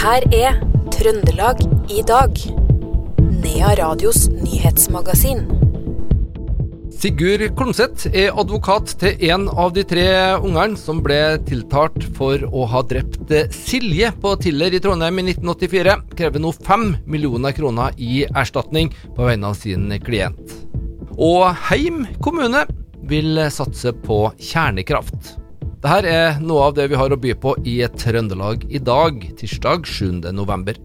her er Trøndelag i dag. Nea Radios nyhetsmagasin. Sigurd Klomsæt er advokat til en av de tre ungene som ble tiltalt for å ha drept Silje på Tiller i Trondheim i 1984. Krever nå fem millioner kroner i erstatning på vegne av sin klient. Og Heim kommune vil satse på kjernekraft. Dette er noe av det vi har å by på i Trøndelag i dag, tirsdag 7. november.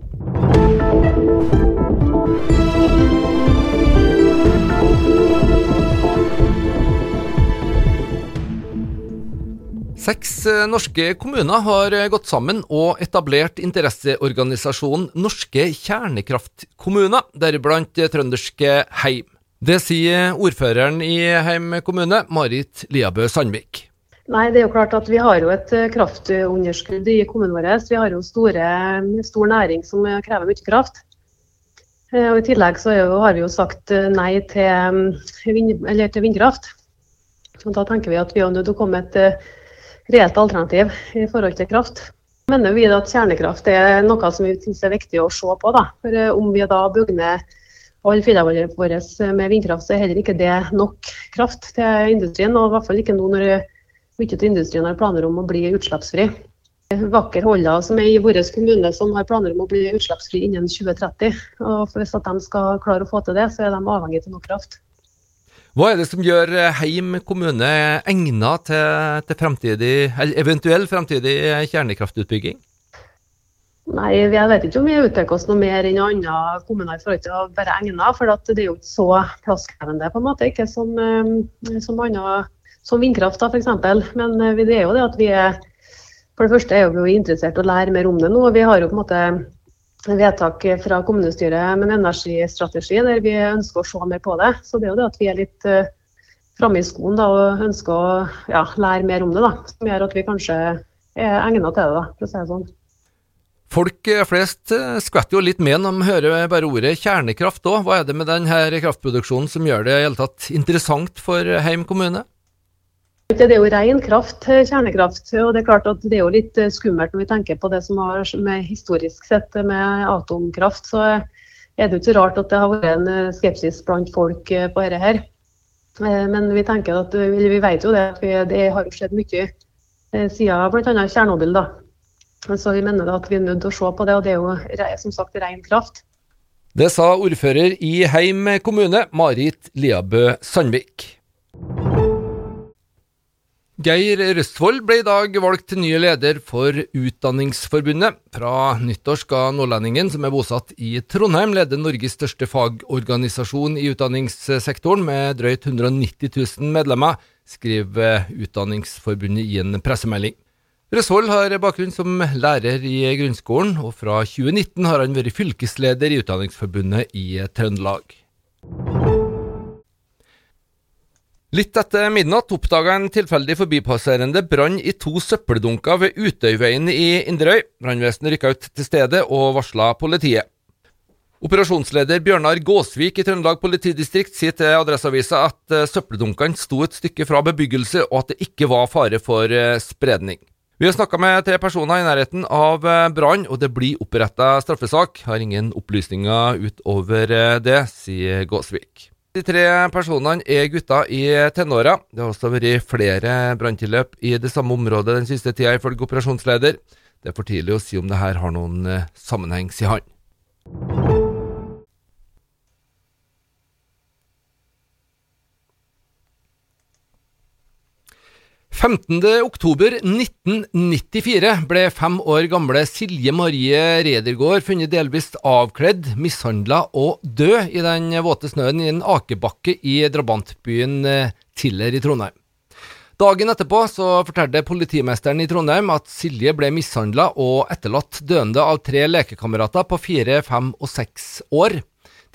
Seks eh, norske kommuner har eh, gått sammen og etablert interesseorganisasjonen Norske kjernekraftkommuner, deriblant eh, trønderske Heim. Det sier ordføreren i Heim kommune, Marit Liabø Sandvik. Nei, det er jo klart at Vi har jo et kraftunderskudd i kommunen vår. Vi har jo store, stor næring som krever mye kraft. Og I tillegg så har vi jo sagt nei til, vind, til vindkraft. Og da tenker vi at vi er nødt til å komme med et reelt alternativ i forhold til kraft. Mener vi at kjernekraft er noe som vi syns er viktig å se på. Da. For eh, Om vi da bygger ned alle fyrene våre med vindkraft, så er heller ikke det nok kraft til industrien. Og i hvert fall ikke nå når mye av industrien har planer om å bli utslippsfri. Vakker Holla som er i vår kommune som har planer om å bli utslippsfri innen 2030. Og Hvis de skal klare å få til det, så er de avhengig av noe kraft. Hva er det som gjør Heim kommune egnet til, til fremtidig, eventuell fremtidig kjernekraftutbygging? Nei, Jeg vet ikke om vi uttrykker oss noe mer enn andre kommuner i forhold til å være egnet. For det er jo ikke så plasskrevende, på en måte. Ikke som, eh, som, andre, som vindkraft, da, f.eks. Men eh, det er jo det at vi er For det første er vi jo interessert i å lære mer om det nå. Vi har jo på en måte vedtak fra kommunestyret med en energistrategi der vi ønsker å se mer på det. Så det er jo det at vi er litt uh, framme i skoen da, og ønsker å ja, lære mer om det. da, Som gjør at vi kanskje er egnet til det, da, for å si det sånn. Folk eh, flest eh, skvetter jo litt med når de hører bare ordet kjernekraft òg. Hva er det med denne kraftproduksjonen som gjør det i hele tatt interessant for Heim kommune? Det er jo ren kraft, kjernekraft. og Det er klart at det er jo litt eh, skummelt når vi tenker på det som har med historisk sett med atomkraft. Så er det jo ikke rart at det har vært en eh, skepsis blant folk eh, på dette her. Men vi tenker at, vi vet jo det at det har skjedd mye siden bl.a. Tsjernobyl. Så vi mener at vi er nødt til å se på det, og det er jo som sagt ren kraft. Det sa ordfører i Heim kommune, Marit Liabø Sandvik. Geir Røstvold ble i dag valgt til nye leder for Utdanningsforbundet. Fra nyttår skal nordlendingen, som er bosatt i Trondheim, lede Norges største fagorganisasjon i utdanningssektoren, med drøyt 190 000 medlemmer, skriver Utdanningsforbundet i en pressemelding. Røstvold har bakgrunn som lærer i grunnskolen, og fra 2019 har han vært fylkesleder i Utdanningsforbundet i Trøndelag. Litt etter midnatt oppdaga en tilfeldig forbipasserende brann i to søppeldunker ved Utøyveien i Inderøy. Brannvesenet rykka ut til stedet og varsla politiet. Operasjonsleder Bjørnar Gåsvik i Trøndelag politidistrikt sier til Adresseavisa at eh, søppeldunkene sto et stykke fra bebyggelse, og at det ikke var fare for eh, spredning. Vi har snakka med tre personer i nærheten av brannen, brann, og det blir oppretta straffesak. Har ingen opplysninger utover det, sier Gåsvik. De tre personene er gutter i tenåra. Det har også vært flere branntilløp i det samme området den siste tida, ifølge operasjonsleder. Det er for tidlig å si om det her har noen eh, sammenheng, sier han. 15.10.1994 ble fem år gamle Silje Marie Redergård funnet delvis avkledd, mishandla og død i den våte snøen i en akebakke i drabantbyen eh, Tiller i Trondheim. Dagen etterpå så fortalte politimesteren i Trondheim at Silje ble mishandla og etterlatt døende av tre lekekamerater på fire, fem og seks år.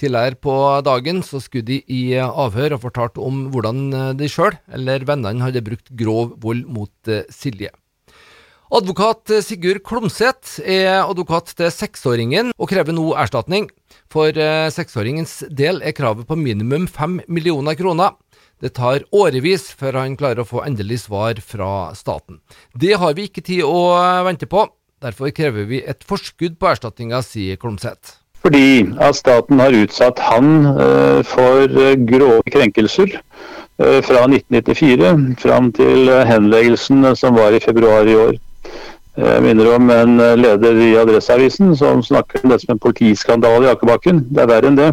Tidligere på dagen så skulle de i avhør og fortalt om hvordan eh, de sjøl eller vennene hadde brukt grov vold mot eh, Silje. Advokat Sigurd Klomsæt er advokat til seksåringen og krever nå erstatning. For eh, seksåringens del er kravet på minimum fem millioner kroner. Det tar årevis før han klarer å få endelig svar fra staten. Det har vi ikke tid å vente på. Derfor krever vi et forskudd på erstatninga, sier Klomsæt. Fordi at staten har utsatt han uh, for uh, grove krenkelser uh, fra 1994 fram til henleggelsen som var i februar i år. Jeg minner om en leder i Adresseavisen som snakker om det som en politiskandale i Akebakken. Det er verre enn det.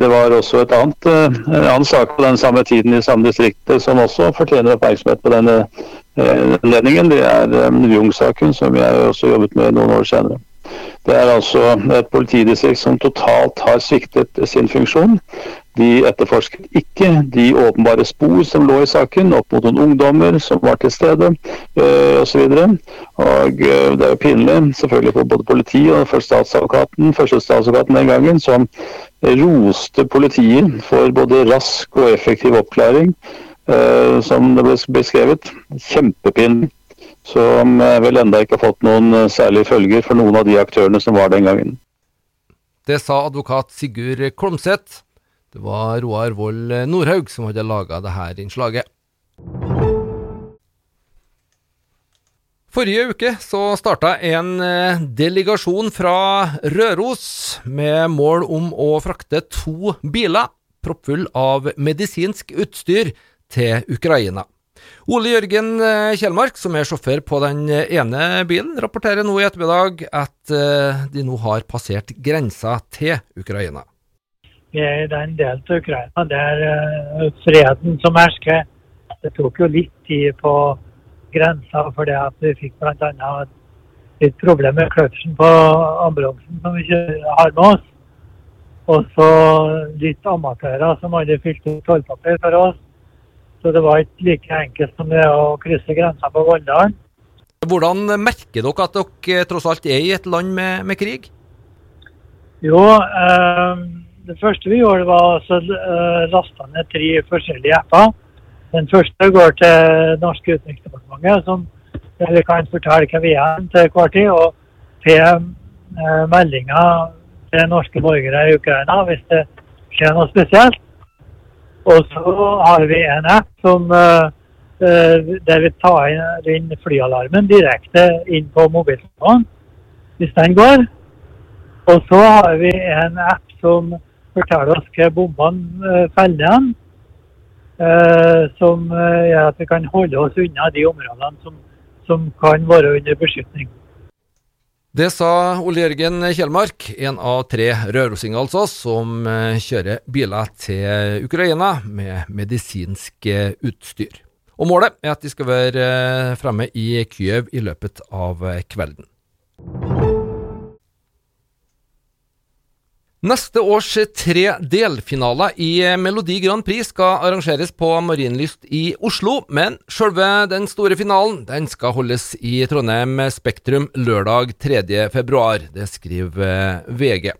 Det var også et annet, en annen sak på den samme tiden i samme distrikt som også fortjener oppmerksomhet på denne ledningen. Det er Jung-saken, som jeg også jobbet med noen år senere. Det er altså et politidistrikt som totalt har sviktet sin funksjon. De etterforsket ikke de åpenbare spor som lå i saken, opp mot noen ungdommer som var til stede øh, osv. Øh, det er jo pinlig, selvfølgelig for både politiet og for statsadvokaten, den gangen, som roste politiet for både rask og effektiv oppklaring, øh, som det ble beskrevet. Kjempepinlig som eh, vel enda ikke har fått noen eh, særlige følger for noen av de aktørene som var den gangen. Det sa advokat Sigurd Klomsæt. Det var Roar Vold Nordhaug som hadde laga dette innslaget. Forrige uke så starta en eh, delegasjon fra Røros med mål om å frakte to biler proppfull av medisinsk utstyr til Ukraina. Ole Jørgen eh, Kjellmark, som er sjåfør på den ene bilen, rapporterer nå i ettermiddag at eh, de nå har passert grensa til Ukraina. Vi er i den delen av Ukraina der freden som hersker. Det tok jo litt tid på grensa fordi at vi fikk bl.a. litt problem med kløtsjen på ambulansen som vi har med oss. Og så litt amatører som hadde fylt ut tollpapir for oss. Så det var ikke like enkelt som det å krysse grensa på Valldalen. Hvordan merker dere at dere tross alt er i et land med, med krig? Jo, eh, det første vi gjorde var å eh, laste ned tre forskjellige apper. Den første går til norske utenriksdepartementet, som vi kan fortelle hvem vi er til hver tid. Og til eh, meldinger til norske borgere i Ukraina hvis det skjer noe spesielt. Og så har vi en app som, uh, der vi tar inn flyalarmen direkte inn på mobiltelefonen, hvis den går. Og så har vi en app som forteller oss hva bombene uh, feller igjen. Som gjør at vi kan holde oss unna de områdene som, som kan være under beskytning. Det sa Ole Jørgen Kjellmark, en av tre rørosinger altså, som eh, kjører biler til Ukraina med medisinsk eh, utstyr. Og Målet er at de skal være eh, fremme i Kyiv i løpet av kvelden. Neste års tre delfinaler i Melodi Grand Prix skal arrangeres på Marienlyst i Oslo, men selve den store finalen den skal holdes i Trondheim Spektrum lørdag 3.2. Det skriver VG.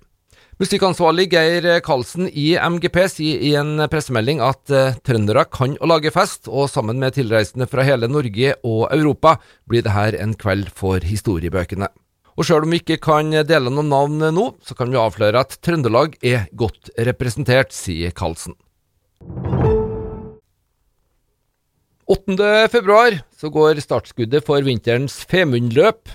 Musikkansvarlig Geir Karlsen i MGP sier i en pressemelding at uh, trøndere kan å lage fest, og sammen med tilreisende fra hele Norge og Europa blir dette en kveld for historiebøkene. Og sjøl om vi ikke kan dele noen navn nå, så kan vi avsløre at Trøndelag er godt representert, sier Karlsen. 8. februar så går startskuddet for vinterens Femundløp.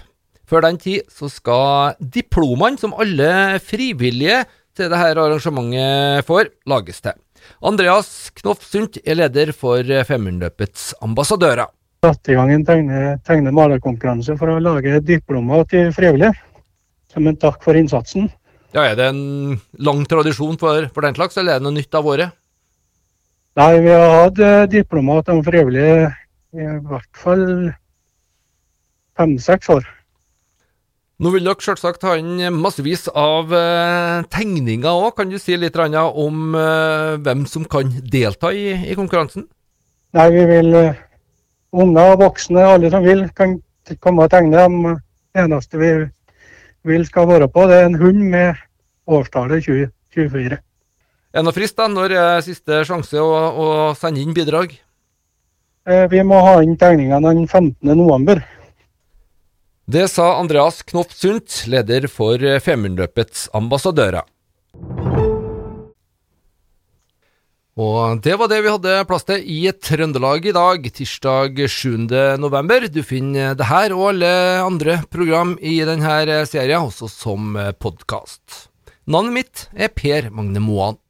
Før den tid så skal diplomene som alle frivillige til dette arrangementet får, lages til. Andreas Knoff Sundt er leder for Femundløpets ambassadører satte i gang en tegne, tegne for å lage diplomer til frivillige. Som en takk for innsatsen. Ja, Er det en lang tradisjon for, for den slags, eller er det noe nytt av året? Nei, vi har hatt diploma diplomer til frivillige i hvert fall fem-seks år. Nå vil dere selvsagt ha inn massevis av uh, tegninger òg. Kan du si litt om uh, hvem som kan delta i, i konkurransen? Nei, vi vil unger voksne, alle som vil, kan komme og tegne. Det eneste vi vil skal være på, det er en hund med årstallet 2024. Er det noe frist, da? Når er siste sjanse å, å sende inn bidrag? Eh, vi må ha inn tegningene den 15.11. Det sa Andreas Knoff Sundt, leder for Femundløpets ambassadører. Og det var det vi hadde plass til i Trøndelag i dag, tirsdag 7. november. Du finner det her og alle andre program i denne serien også som podkast. Navnet mitt er Per Magne Moan.